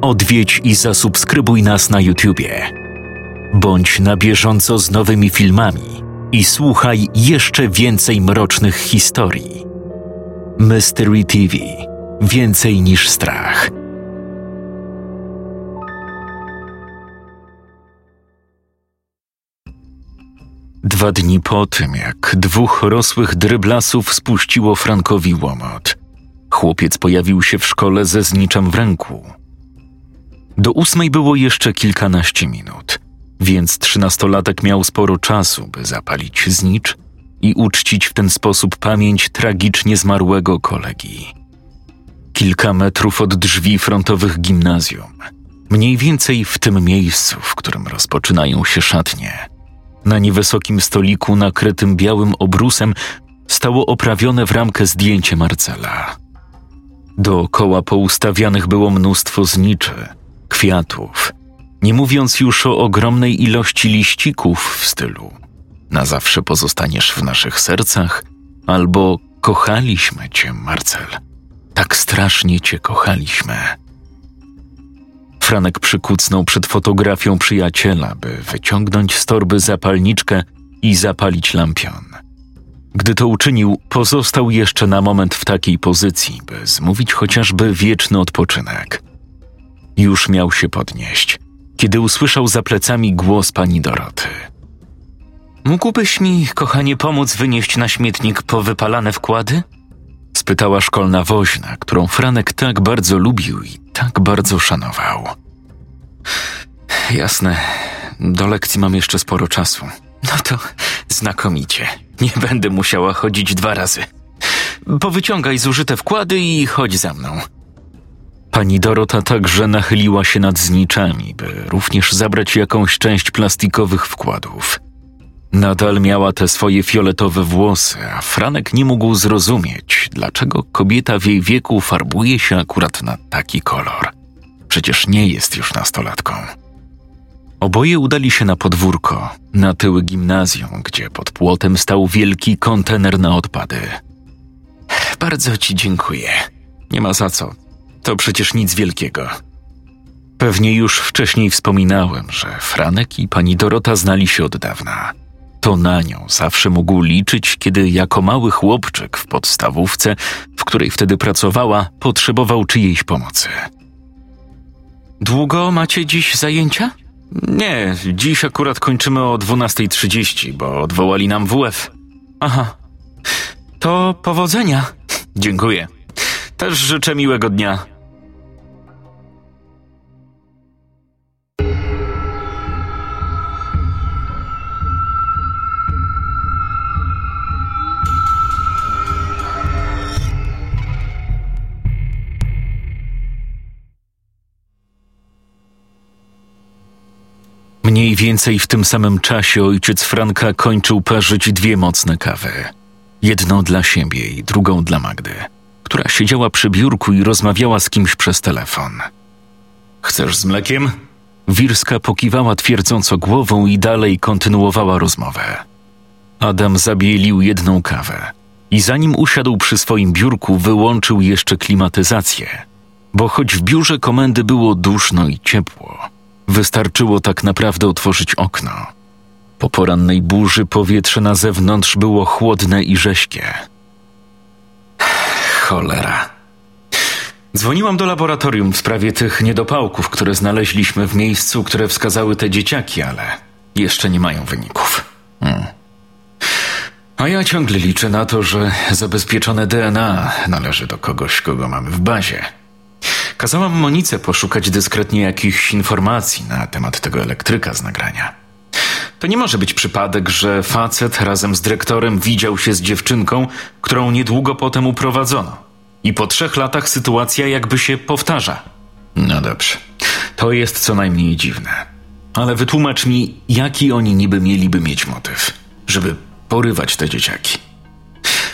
odwiedź i zasubskrybuj nas na YouTubie. Bądź na bieżąco z nowymi filmami i słuchaj jeszcze więcej mrocznych historii. Mystery TV Więcej niż strach. Dwa dni po tym, jak dwóch rosłych dryblasów spuściło Frankowi łomot, chłopiec pojawił się w szkole ze zniczem w ręku. Do ósmej było jeszcze kilkanaście minut, więc trzynastolatek miał sporo czasu, by zapalić znicz i uczcić w ten sposób pamięć tragicznie zmarłego kolegi. Kilka metrów od drzwi frontowych gimnazjum, mniej więcej w tym miejscu, w którym rozpoczynają się szatnie, na niewysokim stoliku nakrytym białym obrusem stało oprawione w ramkę zdjęcie Marcela. Dookoła poustawianych było mnóstwo zniczy, kwiatów, nie mówiąc już o ogromnej ilości liścików w stylu na zawsze pozostaniesz w naszych sercach, albo kochaliśmy cię, Marcel. Tak strasznie cię kochaliśmy. Franek przykucnął przed fotografią przyjaciela, by wyciągnąć z torby zapalniczkę i zapalić lampion. Gdy to uczynił, pozostał jeszcze na moment w takiej pozycji, by zmówić chociażby wieczny odpoczynek. Już miał się podnieść, kiedy usłyszał za plecami głos pani Doroty. Mógłbyś mi, kochanie, pomóc wynieść na śmietnik powypalane wkłady? spytała szkolna woźna, którą Franek tak bardzo lubił i tak bardzo szanował. Jasne, do lekcji mam jeszcze sporo czasu. No to znakomicie. Nie będę musiała chodzić dwa razy. Powyciągaj zużyte wkłady i chodź za mną. Pani Dorota także nachyliła się nad zniczami, by również zabrać jakąś część plastikowych wkładów. Nadal miała te swoje fioletowe włosy, a Franek nie mógł zrozumieć, dlaczego kobieta w jej wieku farbuje się akurat na taki kolor. Przecież nie jest już nastolatką. Oboje udali się na podwórko, na tyły gimnazjum, gdzie pod płotem stał wielki kontener na odpady. Bardzo ci dziękuję. Nie ma za co. To przecież nic wielkiego. Pewnie już wcześniej wspominałem, że Franek i pani Dorota znali się od dawna. To na nią zawsze mógł liczyć, kiedy jako mały chłopczyk w podstawówce, w której wtedy pracowała, potrzebował czyjejś pomocy. Długo macie dziś zajęcia? Nie, dziś akurat kończymy o 12.30, bo odwołali nam WF. Aha. To powodzenia. Dziękuję. Też życzę miłego dnia. Mniej więcej w tym samym czasie ojciec Franka kończył parzyć dwie mocne kawy. Jedną dla siebie i drugą dla Magdy, która siedziała przy biurku i rozmawiała z kimś przez telefon. Chcesz z mlekiem? Wirska pokiwała twierdząco głową i dalej kontynuowała rozmowę. Adam zabielił jedną kawę i zanim usiadł przy swoim biurku, wyłączył jeszcze klimatyzację, bo choć w biurze komendy było duszno i ciepło, Wystarczyło tak naprawdę otworzyć okno. Po porannej burzy powietrze na zewnątrz było chłodne i rześkie. Cholera. Dzwoniłam do laboratorium w sprawie tych niedopałków, które znaleźliśmy w miejscu, które wskazały te dzieciaki, ale jeszcze nie mają wyników. Hmm. A ja ciągle liczę na to, że zabezpieczone DNA należy do kogoś, kogo mamy w bazie. Kazałam Monice poszukać dyskretnie jakichś informacji na temat tego elektryka z nagrania. To nie może być przypadek, że facet razem z dyrektorem widział się z dziewczynką, którą niedługo potem uprowadzono. I po trzech latach sytuacja jakby się powtarza. No dobrze, to jest co najmniej dziwne. Ale wytłumacz mi, jaki oni niby mieliby mieć motyw, żeby porywać te dzieciaki.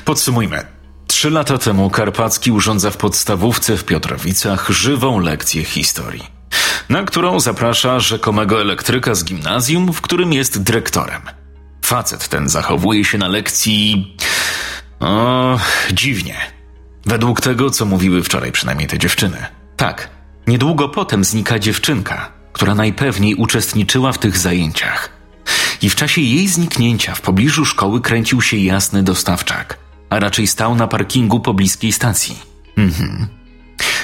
Podsumujmy. Trzy lata temu Karpacki urządza w podstawówce w Piotrowicach żywą lekcję historii, na którą zaprasza rzekomego elektryka z gimnazjum, w którym jest dyrektorem. Facet ten zachowuje się na lekcji. O, dziwnie. Według tego, co mówiły wczoraj przynajmniej te dziewczyny. Tak, Niedługo potem znika dziewczynka, która najpewniej uczestniczyła w tych zajęciach. I w czasie jej zniknięcia w pobliżu szkoły kręcił się jasny dostawczak, a raczej stał na parkingu pobliskiej stacji. Mhm.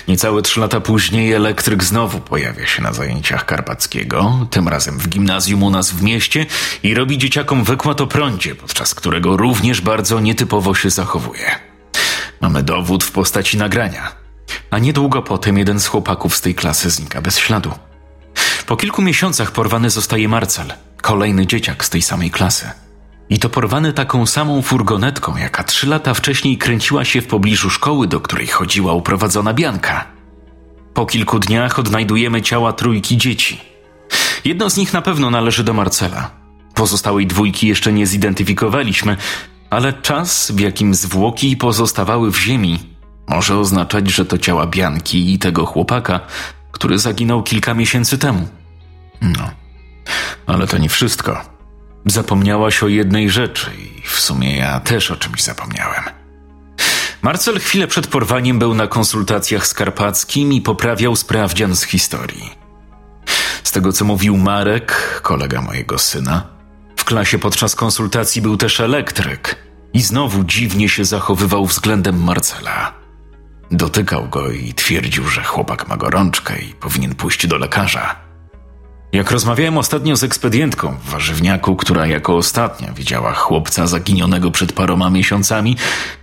Niecałe trzy lata później elektryk znowu pojawia się na zajęciach Karpackiego, tym razem w gimnazjum u nas w mieście i robi dzieciakom wykład o prądzie, podczas którego również bardzo nietypowo się zachowuje. Mamy dowód w postaci nagrania. A niedługo potem jeden z chłopaków z tej klasy znika bez śladu. Po kilku miesiącach porwany zostaje Marcel, kolejny dzieciak z tej samej klasy. I to porwany taką samą furgonetką, jaka trzy lata wcześniej kręciła się w pobliżu szkoły, do której chodziła uprowadzona Bianka. Po kilku dniach odnajdujemy ciała trójki dzieci. Jedno z nich na pewno należy do Marcela. Pozostałej dwójki jeszcze nie zidentyfikowaliśmy, ale czas, w jakim zwłoki pozostawały w ziemi, może oznaczać, że to ciała Bianki i tego chłopaka, który zaginął kilka miesięcy temu. No, ale to nie wszystko. Zapomniałaś o jednej rzeczy i w sumie ja też o czymś zapomniałem. Marcel chwilę przed porwaniem był na konsultacjach z Karpackim i poprawiał sprawdzian z historii. Z tego co mówił Marek, kolega mojego syna, w klasie podczas konsultacji był też elektryk i znowu dziwnie się zachowywał względem Marcela. Dotykał go i twierdził, że chłopak ma gorączkę i powinien pójść do lekarza. Jak rozmawiałem ostatnio z ekspedientką w warzywniaku, która jako ostatnia widziała chłopca zaginionego przed paroma miesiącami,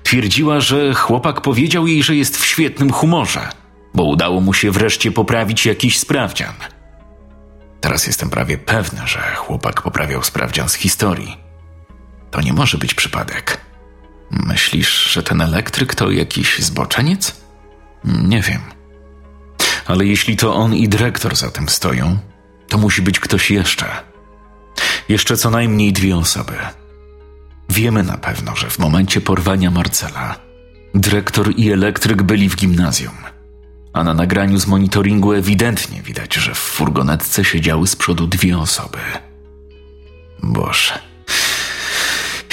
twierdziła, że chłopak powiedział jej, że jest w świetnym humorze, bo udało mu się wreszcie poprawić jakiś sprawdzian. Teraz jestem prawie pewny, że chłopak poprawiał sprawdzian z historii. To nie może być przypadek. Myślisz, że ten elektryk to jakiś zboczeniec? Nie wiem. Ale jeśli to on i dyrektor za tym stoją, to musi być ktoś jeszcze. Jeszcze co najmniej dwie osoby. Wiemy na pewno, że w momencie porwania Marcela dyrektor i elektryk byli w gimnazjum, a na nagraniu z monitoringu ewidentnie widać, że w furgonetce siedziały z przodu dwie osoby. Boże,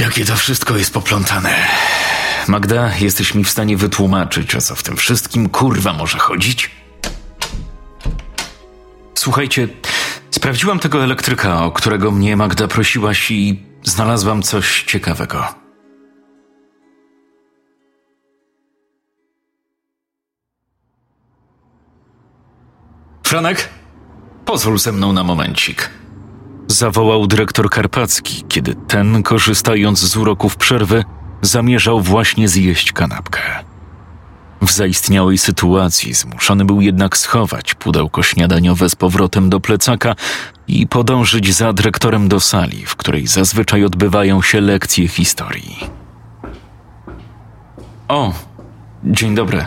jakie to wszystko jest poplątane. Magda, jesteś mi w stanie wytłumaczyć, o co w tym wszystkim kurwa może chodzić? Słuchajcie, sprawdziłam tego elektryka, o którego mnie Magda prosiłaś i znalazłam coś ciekawego. Franek, pozwól ze mną na momencik. Zawołał dyrektor Karpacki, kiedy ten, korzystając z uroków przerwy, zamierzał właśnie zjeść kanapkę. W zaistniałej sytuacji zmuszony był jednak schować pudełko śniadaniowe z powrotem do plecaka i podążyć za dyrektorem do sali, w której zazwyczaj odbywają się lekcje historii. O, dzień dobry,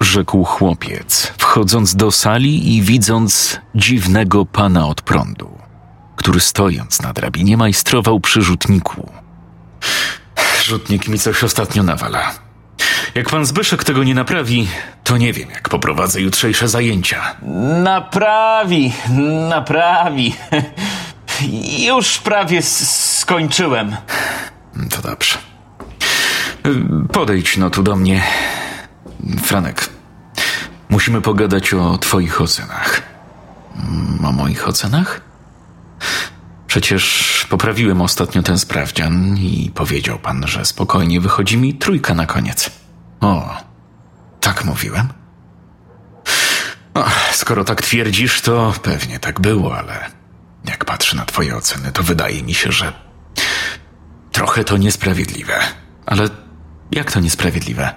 rzekł chłopiec, wchodząc do sali i widząc dziwnego pana od prądu, który stojąc na drabinie majstrował przy rzutniku. Rzutnik mi coś ostatnio nawala. Jak pan Zbyszek tego nie naprawi, to nie wiem, jak poprowadzę jutrzejsze zajęcia. Naprawi, naprawi. Już prawie skończyłem. To dobrze. Podejdź no tu do mnie. Franek, musimy pogadać o twoich ocenach. O moich ocenach? Przecież poprawiłem ostatnio ten sprawdzian i powiedział pan, że spokojnie wychodzi mi trójka na koniec. O, tak mówiłem? O, skoro tak twierdzisz, to pewnie tak było, ale jak patrzę na twoje oceny, to wydaje mi się, że trochę to niesprawiedliwe. Ale jak to niesprawiedliwe?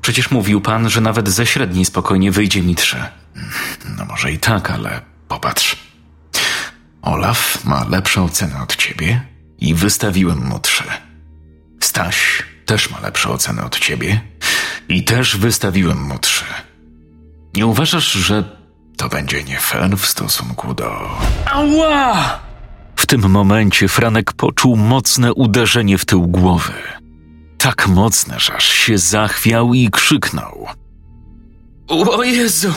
Przecież mówił pan, że nawet ze średniej spokojnie wyjdzie mi trzy. No może i tak, ale popatrz. Olaf ma lepszą cenę od ciebie i wystawiłem mu trzy. Staś też ma lepszą ocenę od ciebie i też wystawiłem mu trzy. Nie uważasz, że to będzie nie fair w stosunku do... Ała! W tym momencie Franek poczuł mocne uderzenie w tył głowy. Tak mocne, że aż się zachwiał i krzyknął. O Jezu!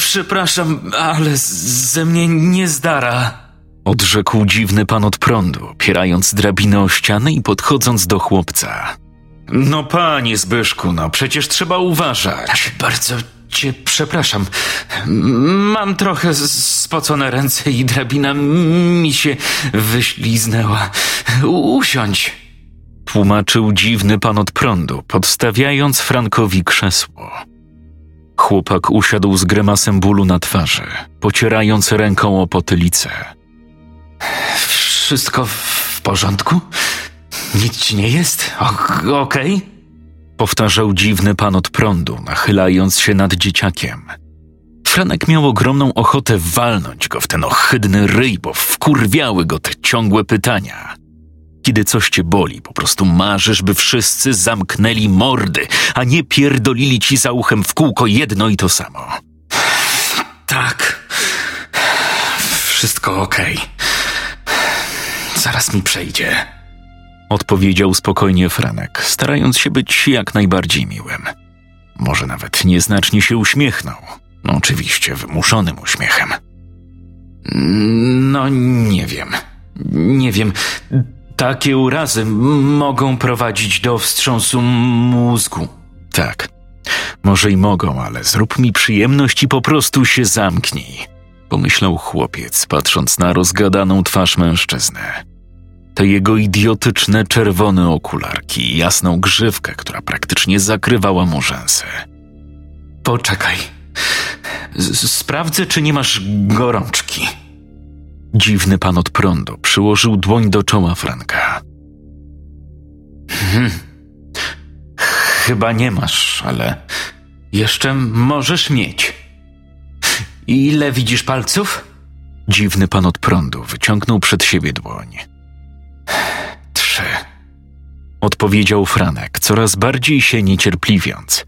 Przepraszam, ale ze mnie nie zdara. Odrzekł dziwny pan od prądu, opierając drabinę o ścianę i podchodząc do chłopca. No panie Zbyszku, no przecież trzeba uważać. Tak bardzo cię przepraszam. Mam trochę spocone ręce i drabina mi się wyśliznęła. Usiądź. Tłumaczył dziwny pan od prądu, podstawiając Frankowi krzesło. Chłopak usiadł z grymasem bólu na twarzy, pocierając ręką o potylicę. Wszystko w porządku? Nic ci nie jest? Okej? Okay? Powtarzał dziwny pan od prądu, nachylając się nad dzieciakiem. Franek miał ogromną ochotę walnąć go w ten ohydny ryj, bo wkurwiały go te ciągłe pytania. Kiedy coś cię boli, po prostu marzysz, by wszyscy zamknęli mordy, a nie pierdolili ci za uchem w kółko jedno i to samo. Tak. Wszystko okej. Okay. Zaraz mi przejdzie. Odpowiedział spokojnie Franek, starając się być jak najbardziej miłym. Może nawet nieznacznie się uśmiechnął. No, oczywiście wymuszonym uśmiechem. No, nie wiem. Nie wiem. Takie urazy mogą prowadzić do wstrząsu mózgu. Tak, może i mogą, ale zrób mi przyjemność i po prostu się zamknij, pomyślał chłopiec, patrząc na rozgadaną twarz mężczyzny. Te jego idiotyczne czerwone okularki i jasną grzywkę, która praktycznie zakrywała mu rzęsy. Poczekaj. sprawdzę, czy nie masz gorączki. Dziwny pan od prądu przyłożył dłoń do czoła Franka. Hmm. Chyba nie masz, ale jeszcze możesz mieć. Ile widzisz palców? Dziwny pan od prądu wyciągnął przed siebie dłoń. Trzy. Odpowiedział Franek, coraz bardziej się niecierpliwiąc.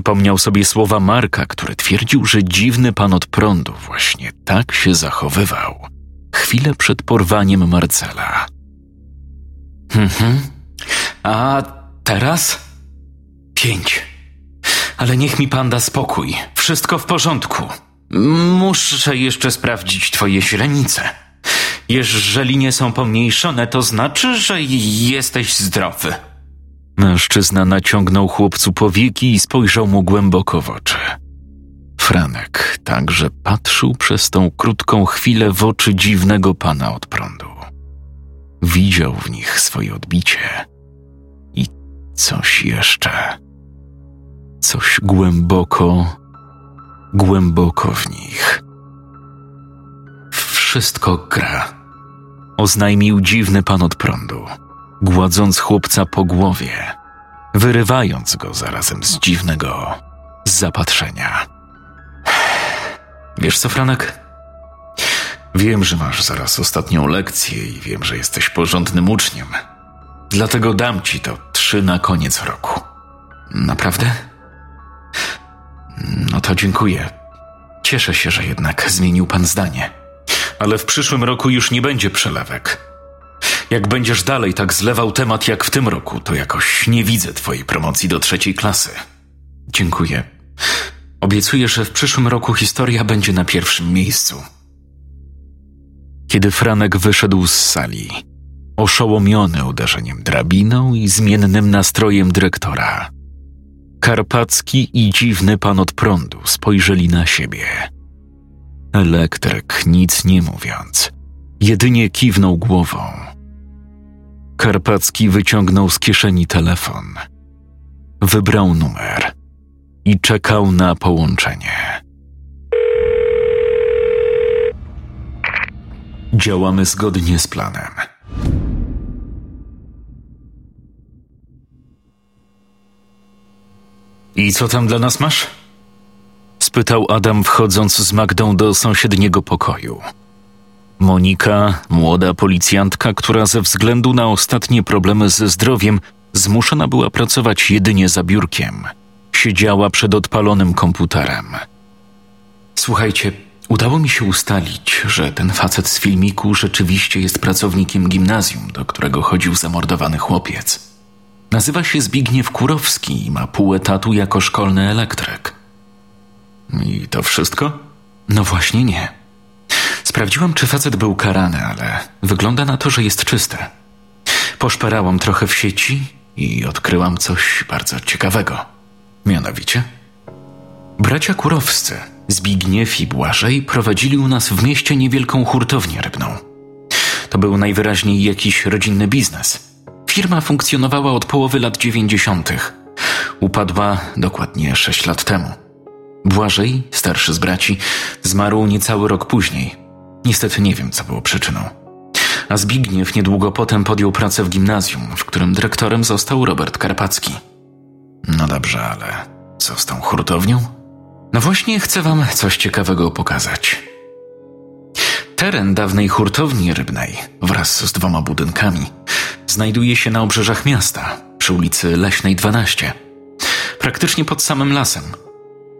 Przypomniał sobie słowa Marka, który twierdził, że dziwny pan od prądu właśnie tak się zachowywał chwilę przed porwaniem Marcela. Mhm. A teraz? Pięć. Ale niech mi pan da spokój. Wszystko w porządku. Muszę jeszcze sprawdzić twoje źrenice. Jeżeli nie są pomniejszone, to znaczy, że jesteś zdrowy. Mężczyzna naciągnął chłopcu powieki i spojrzał mu głęboko w oczy. Franek także patrzył przez tą krótką chwilę w oczy dziwnego pana od prądu. Widział w nich swoje odbicie i coś jeszcze. Coś głęboko, głęboko w nich. Wszystko gra, oznajmił dziwny pan od prądu, gładząc chłopca po głowie, wyrywając go zarazem z dziwnego zapatrzenia. Wiesz co, Franek? Wiem, że masz zaraz ostatnią lekcję i wiem, że jesteś porządnym uczniem. Dlatego dam ci to trzy na koniec roku. Naprawdę? No to dziękuję. Cieszę się, że jednak zmienił pan zdanie. Ale w przyszłym roku już nie będzie przelewek. Jak będziesz dalej tak zlewał temat jak w tym roku, to jakoś nie widzę twojej promocji do trzeciej klasy. Dziękuję. Obiecuję, że w przyszłym roku historia będzie na pierwszym miejscu. Kiedy Franek wyszedł z sali, oszołomiony uderzeniem drabiną i zmiennym nastrojem dyrektora, Karpacki i dziwny pan od prądu spojrzeli na siebie. Elektryk, nic nie mówiąc, jedynie kiwnął głową. Karpacki wyciągnął z kieszeni telefon. Wybrał numer i czekał na połączenie. Działamy zgodnie z planem. I co tam dla nas masz? spytał Adam, wchodząc z Magdą do sąsiedniego pokoju. Monika, młoda policjantka, która ze względu na ostatnie problemy ze zdrowiem zmuszona była pracować jedynie za biurkiem – siedziała przed odpalonym komputerem. Słuchajcie, udało mi się ustalić, że ten facet z filmiku rzeczywiście jest pracownikiem gimnazjum, do którego chodził zamordowany chłopiec. Nazywa się Zbigniew Kurowski i ma pół etatu jako szkolny elektryk. I to wszystko? No właśnie nie. Sprawdziłam, czy facet był karany, ale wygląda na to, że jest czyste. Poszperałam trochę w sieci i odkryłam coś bardzo ciekawego. Mianowicie, Bracia Kurowscy, Zbigniew i Błażej prowadzili u nas w mieście niewielką hurtownię rybną. To był najwyraźniej jakiś rodzinny biznes. Firma funkcjonowała od połowy lat dziewięćdziesiątych. Upadła dokładnie sześć lat temu. Błażej, starszy z braci, zmarł niecały rok później. Niestety nie wiem, co było przyczyną. A Zbigniew niedługo potem podjął pracę w gimnazjum, w którym dyrektorem został Robert Karpacki. No dobrze, ale co z tą hurtownią? No właśnie chcę wam coś ciekawego pokazać. Teren dawnej hurtowni rybnej wraz z dwoma budynkami znajduje się na obrzeżach miasta, przy ulicy Leśnej 12, praktycznie pod samym lasem.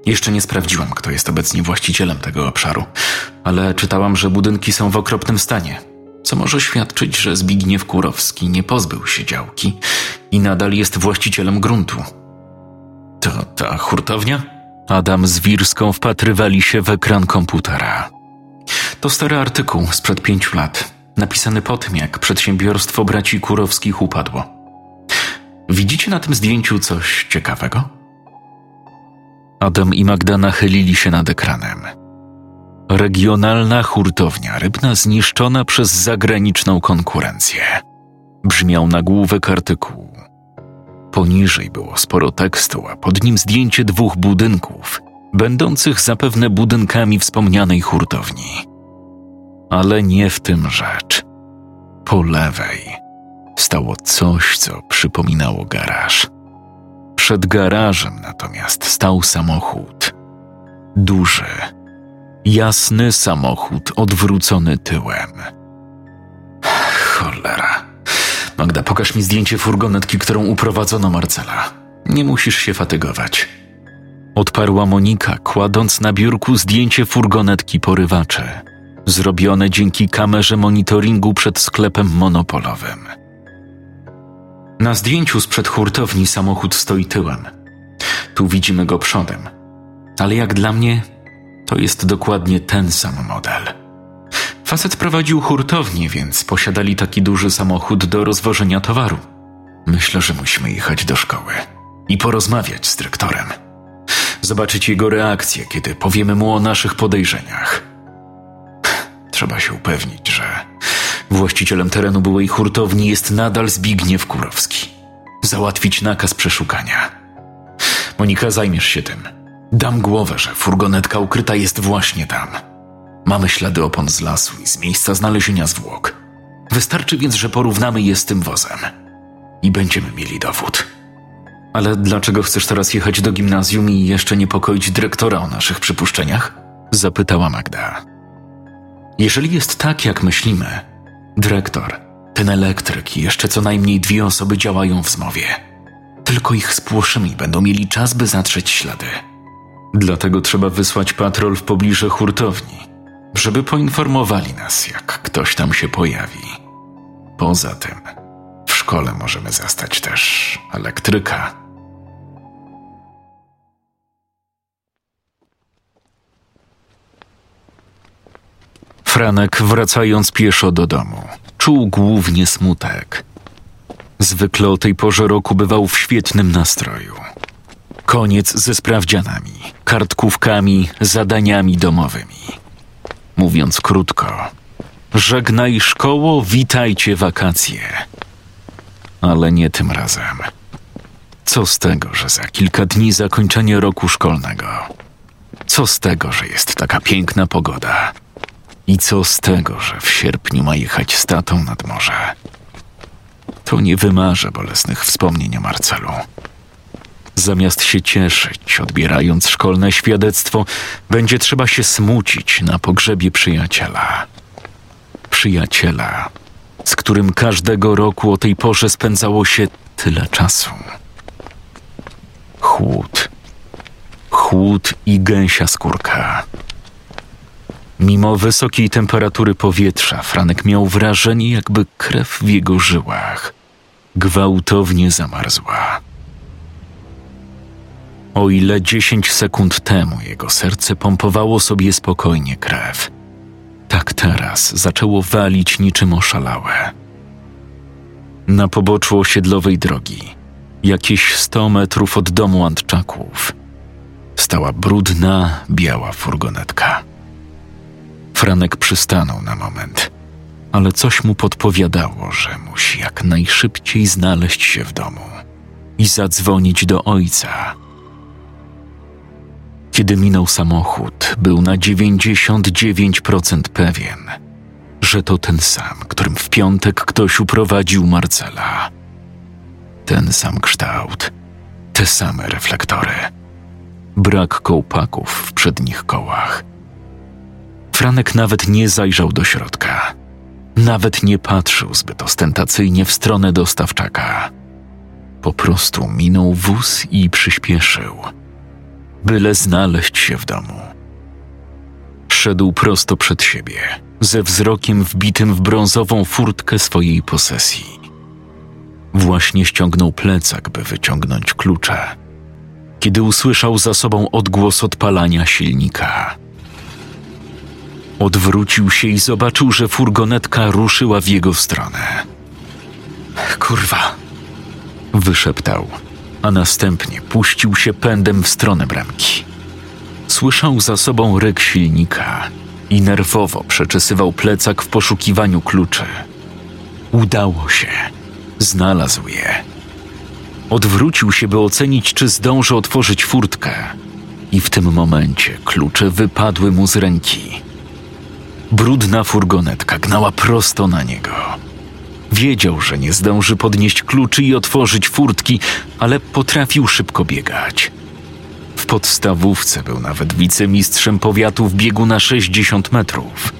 Jeszcze nie sprawdziłam, kto jest obecnie właścicielem tego obszaru, ale czytałam, że budynki są w okropnym stanie, co może świadczyć, że Zbigniew Kurowski nie pozbył się działki i nadal jest właścicielem gruntu. To ta hurtownia? Adam z Wirską wpatrywali się w ekran komputera. To stary artykuł sprzed pięciu lat, napisany po tym, jak przedsiębiorstwo braci Kurowskich upadło. Widzicie na tym zdjęciu coś ciekawego? Adam i Magda nachylili się nad ekranem. Regionalna hurtownia rybna zniszczona przez zagraniczną konkurencję. Brzmiał nagłówek artykułu. Poniżej było sporo tekstu, a pod nim zdjęcie dwóch budynków, będących zapewne budynkami wspomnianej hurtowni. Ale nie w tym rzecz. Po lewej stało coś, co przypominało garaż. Przed garażem natomiast stał samochód. Duży, jasny samochód odwrócony tyłem. Cholera. Magda, pokaż mi zdjęcie furgonetki, którą uprowadzono Marcela. Nie musisz się fatygować. Odparła Monika, kładąc na biurku zdjęcie furgonetki porywaczy, zrobione dzięki kamerze monitoringu przed sklepem monopolowym. Na zdjęciu sprzed hurtowni samochód stoi tyłem. Tu widzimy go przodem. Ale jak dla mnie, to jest dokładnie ten sam model. Facet prowadził hurtownię, więc posiadali taki duży samochód do rozwożenia towaru. Myślę, że musimy jechać do szkoły i porozmawiać z dyrektorem. Zobaczyć jego reakcję, kiedy powiemy mu o naszych podejrzeniach. Trzeba się upewnić, że właścicielem terenu byłej hurtowni jest nadal Zbigniew Kurowski. Załatwić nakaz przeszukania. Monika, zajmiesz się tym. Dam głowę, że furgonetka ukryta jest właśnie tam. Mamy ślady opon z lasu i z miejsca znalezienia zwłok. Wystarczy więc, że porównamy je z tym wozem. I będziemy mieli dowód. Ale dlaczego chcesz teraz jechać do gimnazjum i jeszcze niepokoić dyrektora o naszych przypuszczeniach? Zapytała Magda. Jeżeli jest tak, jak myślimy, dyrektor, ten elektryk i jeszcze co najmniej dwie osoby działają w zmowie. Tylko ich spłoszymy i będą mieli czas, by zatrzeć ślady. Dlatego trzeba wysłać patrol w pobliże hurtowni, żeby poinformowali nas, jak ktoś tam się pojawi. Poza tym, w szkole możemy zastać też elektryka. Franek, wracając pieszo do domu, czuł głównie smutek. Zwykle o tej porze roku bywał w świetnym nastroju. Koniec ze sprawdzianami, kartkówkami, zadaniami domowymi. Mówiąc krótko, żegnaj szkoło, witajcie wakacje. Ale nie tym razem. Co z tego, że za kilka dni zakończenie roku szkolnego? Co z tego, że jest taka piękna pogoda? I co z tego, że w sierpniu ma jechać statą nad morze? To nie wymarzę bolesnych wspomnień o Marcelu. Zamiast się cieszyć, odbierając szkolne świadectwo, będzie trzeba się smucić na pogrzebie przyjaciela. Przyjaciela, z którym każdego roku o tej porze spędzało się tyle czasu. Chłód. Chłód i gęsia skórka. Mimo wysokiej temperatury powietrza, Franek miał wrażenie, jakby krew w jego żyłach gwałtownie zamarzła. O ile dziesięć sekund temu jego serce pompowało sobie spokojnie krew, tak teraz zaczęło walić niczym oszalałe. Na poboczu osiedlowej drogi, jakieś sto metrów od domu Antczaków, stała brudna, biała furgonetka. Franek przystanął na moment, ale coś mu podpowiadało, że musi jak najszybciej znaleźć się w domu i zadzwonić do ojca. Kiedy minął samochód, był na 99% pewien, że to ten sam, którym w piątek ktoś uprowadził Marcela. Ten sam kształt, te same reflektory. Brak kołpaków w przednich kołach. Franek nawet nie zajrzał do środka. Nawet nie patrzył zbyt ostentacyjnie w stronę dostawczaka. Po prostu minął wóz i przyspieszył, byle znaleźć się w domu. Szedł prosto przed siebie, ze wzrokiem wbitym w brązową furtkę swojej posesji. Właśnie ściągnął plecak, by wyciągnąć klucze, kiedy usłyszał za sobą odgłos odpalania silnika. Odwrócił się i zobaczył, że furgonetka ruszyła w jego stronę. Kurwa! Wyszeptał, a następnie puścił się pędem w stronę bramki. Słyszał za sobą ryk silnika i nerwowo przeczesywał plecak w poszukiwaniu kluczy. Udało się. Znalazł je. Odwrócił się, by ocenić, czy zdąży otworzyć furtkę, i w tym momencie klucze wypadły mu z ręki. Brudna furgonetka gnała prosto na niego. Wiedział, że nie zdąży podnieść kluczy i otworzyć furtki, ale potrafił szybko biegać. W podstawówce był nawet wicemistrzem powiatu w biegu na 60 metrów.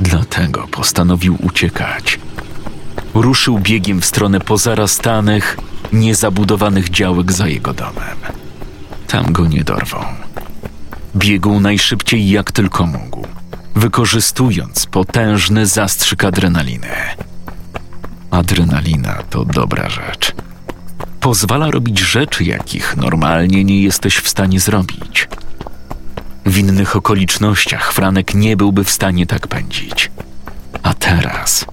Dlatego postanowił uciekać. Ruszył biegiem w stronę pozarastanych, niezabudowanych działek za jego domem. Tam go nie dorwą. Biegł najszybciej jak tylko mógł, wykorzystując potężny zastrzyk adrenaliny. Adrenalina to dobra rzecz. Pozwala robić rzeczy, jakich normalnie nie jesteś w stanie zrobić. W innych okolicznościach Franek nie byłby w stanie tak pędzić. A teraz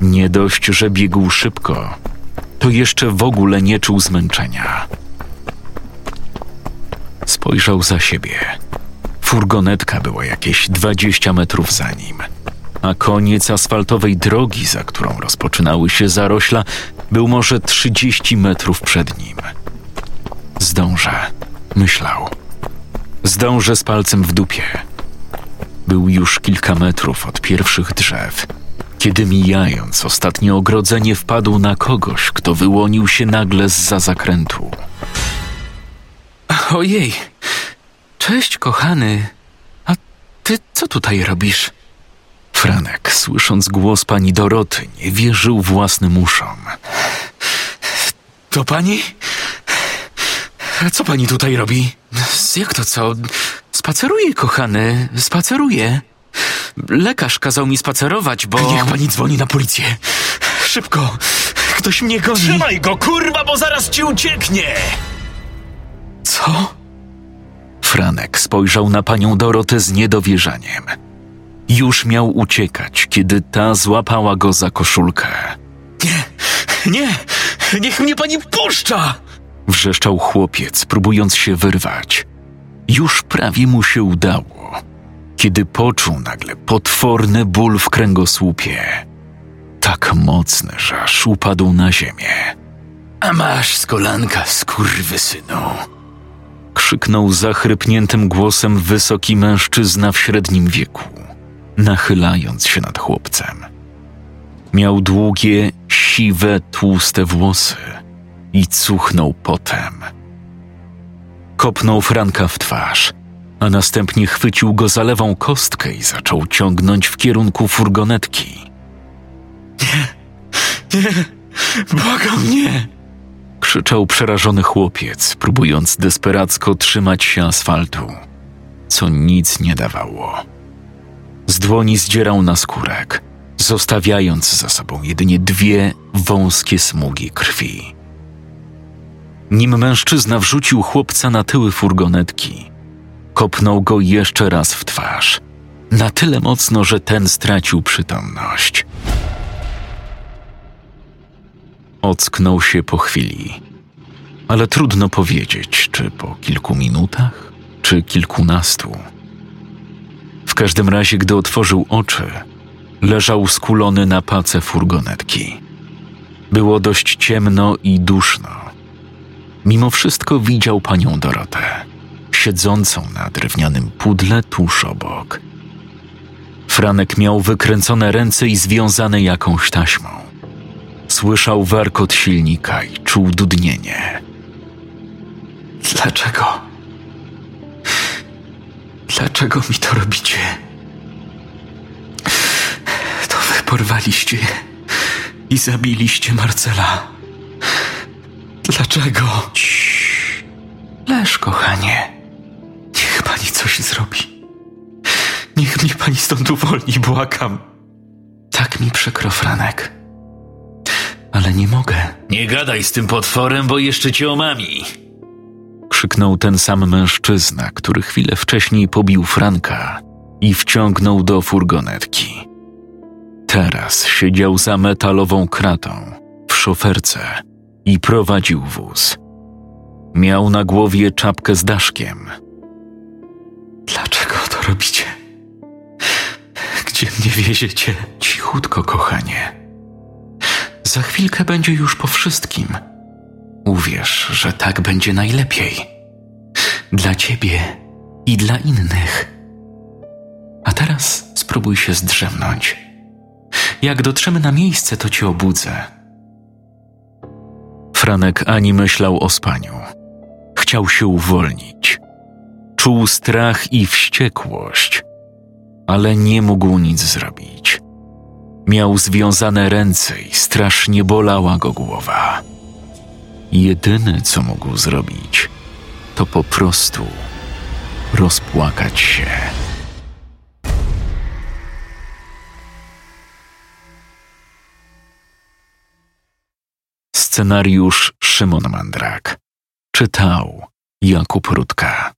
nie dość, że biegł szybko, to jeszcze w ogóle nie czuł zmęczenia. Spojrzał za siebie. Furgonetka była jakieś 20 metrów za nim, a koniec asfaltowej drogi, za którą rozpoczynały się zarośla, był może 30 metrów przed nim. Zdążę, myślał. Zdążę z palcem w dupie. Był już kilka metrów od pierwszych drzew kiedy mijając ostatnie ogrodzenie wpadł na kogoś, kto wyłonił się nagle z za zakrętu. Ojej, cześć kochany, a ty co tutaj robisz? Franek, słysząc głos pani Doroty, nie wierzył własnym uszom. To pani? Co pani tutaj robi? Jak to co? Spaceruję, kochany, spaceruję. Lekarz kazał mi spacerować, bo... Niech pani dzwoni na policję. Szybko! Ktoś mnie goni! Trzymaj go, kurwa, bo zaraz ci ucieknie! Co? Franek spojrzał na panią Dorotę z niedowierzaniem. Już miał uciekać, kiedy ta złapała go za koszulkę. Nie, nie, niech mnie pani puszcza! Wrzeszczał chłopiec, próbując się wyrwać. Już prawie mu się udało kiedy poczuł nagle potworny ból w kręgosłupie. Tak mocny, że aż upadł na ziemię. A masz z kolanka, synu! Krzyknął zachrypniętym głosem wysoki mężczyzna w średnim wieku, nachylając się nad chłopcem. Miał długie, siwe, tłuste włosy i cuchnął potem. Kopnął Franka w twarz – a następnie chwycił go za lewą kostkę i zaczął ciągnąć w kierunku furgonetki. Nie, nie, błagam nie! Krzyczał przerażony chłopiec, próbując desperacko trzymać się asfaltu, co nic nie dawało. Z dłoni zdzierał na skórek, zostawiając za sobą jedynie dwie wąskie smugi krwi. Nim mężczyzna wrzucił chłopca na tyły furgonetki, kopnął go jeszcze raz w twarz. Na tyle mocno, że ten stracił przytomność. Ocknął się po chwili, ale trudno powiedzieć, czy po kilku minutach, czy kilkunastu. W każdym razie, gdy otworzył oczy, leżał skulony na pace furgonetki. Było dość ciemno i duszno. Mimo wszystko widział panią Dorotę, siedzącą na drewnianym pudle tuż obok. Franek miał wykręcone ręce i związane jakąś taśmą. Słyszał warkot silnika i czuł dudnienie. Dlaczego? Dlaczego mi to robicie? To wy porwaliście i zabiliście Marcela. Dlaczego? Ciii. Leż, kochanie. Niech pani coś zrobi. Niech mnie pani stąd uwolni, błagam. Tak mi przykro, Franek. Ale nie mogę. Nie gadaj z tym potworem, bo jeszcze cię omami. Krzyknął ten sam mężczyzna, który chwilę wcześniej pobił Franka i wciągnął do furgonetki. Teraz siedział za metalową kratą w szoferce i prowadził wóz. Miał na głowie czapkę z daszkiem. Dlaczego to robicie? Gdzie mnie wieziecie? Cichutko, kochanie. Za chwilkę będzie już po wszystkim. Uwierz, że tak będzie najlepiej. Dla ciebie i dla innych. A teraz spróbuj się zdrzemnąć. Jak dotrzemy na miejsce, to cię obudzę. Franek ani myślał o spaniu. Chciał się uwolnić. Czuł strach i wściekłość, ale nie mógł nic zrobić. Miał związane ręce i strasznie bolała go głowa. Jedyne, co mógł zrobić, to po prostu rozpłakać się. Scenariusz Szymon Mandrak. Czytał Jakub Rutka.